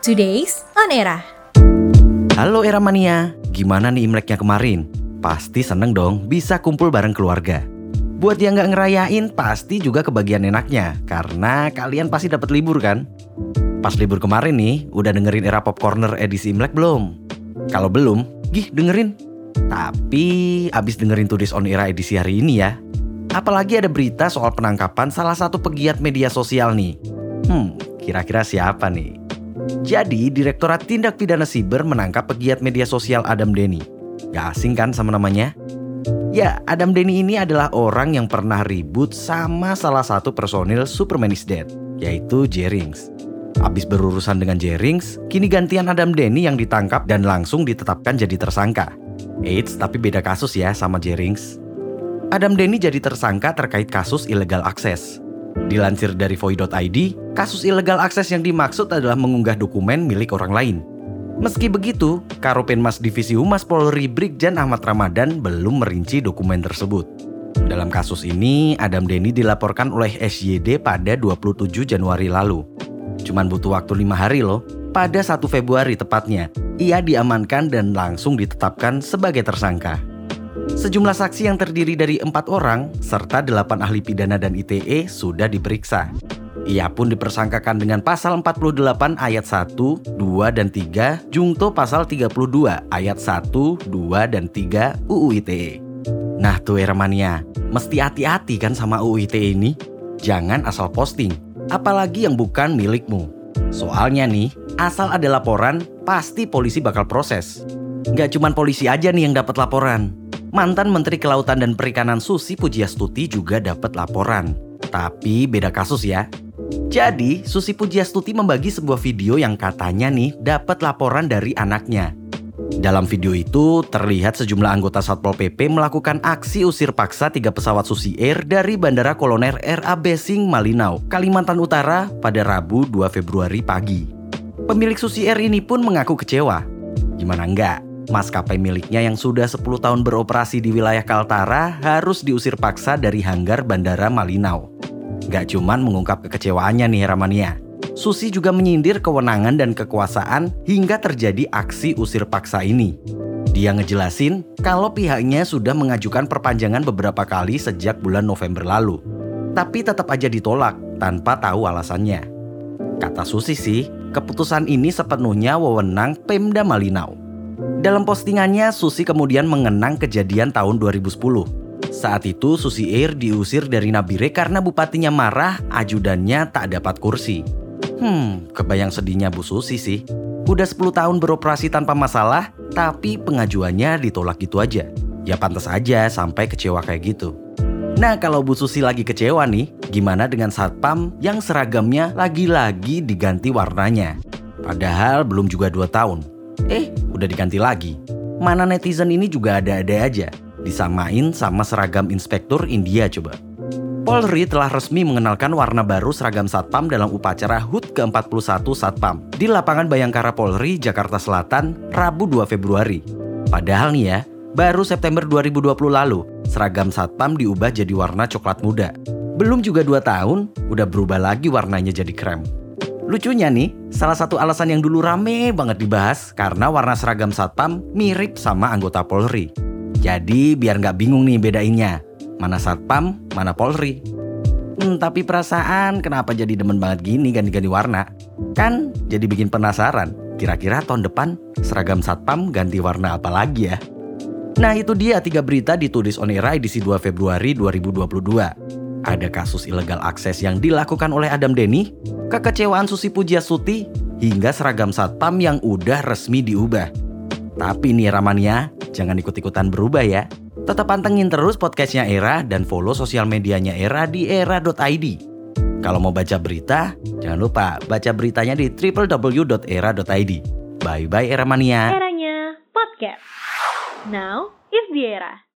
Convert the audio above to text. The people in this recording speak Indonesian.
Today's On Era. Halo Era Mania, gimana nih Imleknya kemarin? Pasti seneng dong bisa kumpul bareng keluarga. Buat yang nggak ngerayain, pasti juga kebagian enaknya, karena kalian pasti dapat libur kan? Pas libur kemarin nih, udah dengerin Era Pop Corner edisi Imlek belum? Kalau belum, gih dengerin. Tapi abis dengerin Tudis on Era edisi hari ini ya. Apalagi ada berita soal penangkapan salah satu pegiat media sosial nih. Hmm, kira-kira siapa nih? Jadi, Direktorat Tindak Pidana Siber menangkap pegiat media sosial Adam Denny. Gak asing kan sama namanya? Ya, Adam Denny ini adalah orang yang pernah ribut sama salah satu personil Superman is Dead, yaitu Jerings. Abis berurusan dengan Jerings, kini gantian Adam Denny yang ditangkap dan langsung ditetapkan jadi tersangka. Eits, tapi beda kasus ya sama Jerings. Adam Denny jadi tersangka terkait kasus ilegal akses. Dilansir dari Voi.id, kasus ilegal akses yang dimaksud adalah mengunggah dokumen milik orang lain. Meski begitu, Karopenmas Divisi Humas Polri Brigjen Ahmad Ramadan belum merinci dokumen tersebut. Dalam kasus ini, Adam Denny dilaporkan oleh SYD pada 27 Januari lalu. Cuman butuh waktu lima hari loh. Pada 1 Februari tepatnya, ia diamankan dan langsung ditetapkan sebagai tersangka. Sejumlah saksi yang terdiri dari empat orang serta delapan ahli pidana dan ITE sudah diperiksa. Ia pun dipersangkakan dengan pasal 48 ayat 1, 2, dan 3, jungto pasal 32 ayat 1, 2, dan 3 UU ITE. Nah tuh Ermania, mesti hati-hati kan sama UU ITE ini? Jangan asal posting, apalagi yang bukan milikmu. Soalnya nih, asal ada laporan, pasti polisi bakal proses. Gak cuman polisi aja nih yang dapat laporan, mantan Menteri Kelautan dan Perikanan Susi Pujiastuti juga dapat laporan. Tapi beda kasus ya. Jadi, Susi Pujiastuti membagi sebuah video yang katanya nih dapat laporan dari anaknya. Dalam video itu, terlihat sejumlah anggota Satpol PP melakukan aksi usir paksa tiga pesawat Susi Air dari Bandara Koloner RA Besing, Malinau, Kalimantan Utara pada Rabu 2 Februari pagi. Pemilik Susi Air ini pun mengaku kecewa. Gimana enggak? Maskapai miliknya yang sudah 10 tahun beroperasi di wilayah Kaltara harus diusir paksa dari hanggar Bandara Malinau. Gak cuman mengungkap kekecewaannya nih Ramania. Susi juga menyindir kewenangan dan kekuasaan hingga terjadi aksi usir paksa ini. Dia ngejelasin kalau pihaknya sudah mengajukan perpanjangan beberapa kali sejak bulan November lalu. Tapi tetap aja ditolak tanpa tahu alasannya. Kata Susi sih, keputusan ini sepenuhnya wewenang Pemda Malinau. Dalam postingannya, Susi kemudian mengenang kejadian tahun 2010. Saat itu, Susi Air diusir dari Nabire karena bupatinya marah, ajudannya tak dapat kursi. Hmm, kebayang sedihnya Bu Susi sih. Udah 10 tahun beroperasi tanpa masalah, tapi pengajuannya ditolak gitu aja. Ya pantas aja sampai kecewa kayak gitu. Nah kalau Bu Susi lagi kecewa nih, gimana dengan Satpam yang seragamnya lagi-lagi diganti warnanya? Padahal belum juga 2 tahun. Eh, udah diganti lagi. Mana netizen ini juga ada-ada aja. Disamain sama seragam inspektur India coba. Polri telah resmi mengenalkan warna baru seragam Satpam dalam upacara HUT ke-41 Satpam di lapangan Bayangkara Polri, Jakarta Selatan, Rabu 2 Februari. Padahal nih ya, baru September 2020 lalu, seragam Satpam diubah jadi warna coklat muda. Belum juga 2 tahun, udah berubah lagi warnanya jadi krem. Lucunya nih, salah satu alasan yang dulu rame banget dibahas karena warna seragam satpam mirip sama anggota Polri. Jadi biar nggak bingung nih bedainnya, mana satpam, mana Polri. Hmm, tapi perasaan kenapa jadi demen banget gini ganti-ganti warna? Kan jadi bikin penasaran, kira-kira tahun depan seragam satpam ganti warna apa lagi ya? Nah itu dia tiga berita ditulis on era edisi 2 Februari 2022 ada kasus ilegal akses yang dilakukan oleh Adam Denny, kekecewaan Susi Pujiastuti, hingga seragam satpam yang udah resmi diubah. Tapi nih Ramania, jangan ikut-ikutan berubah ya. Tetap pantengin terus podcastnya Era dan follow sosial medianya Era di era.id. Kalau mau baca berita, jangan lupa baca beritanya di www.era.id. Bye-bye Era Mania. Eranya podcast. Now is the era.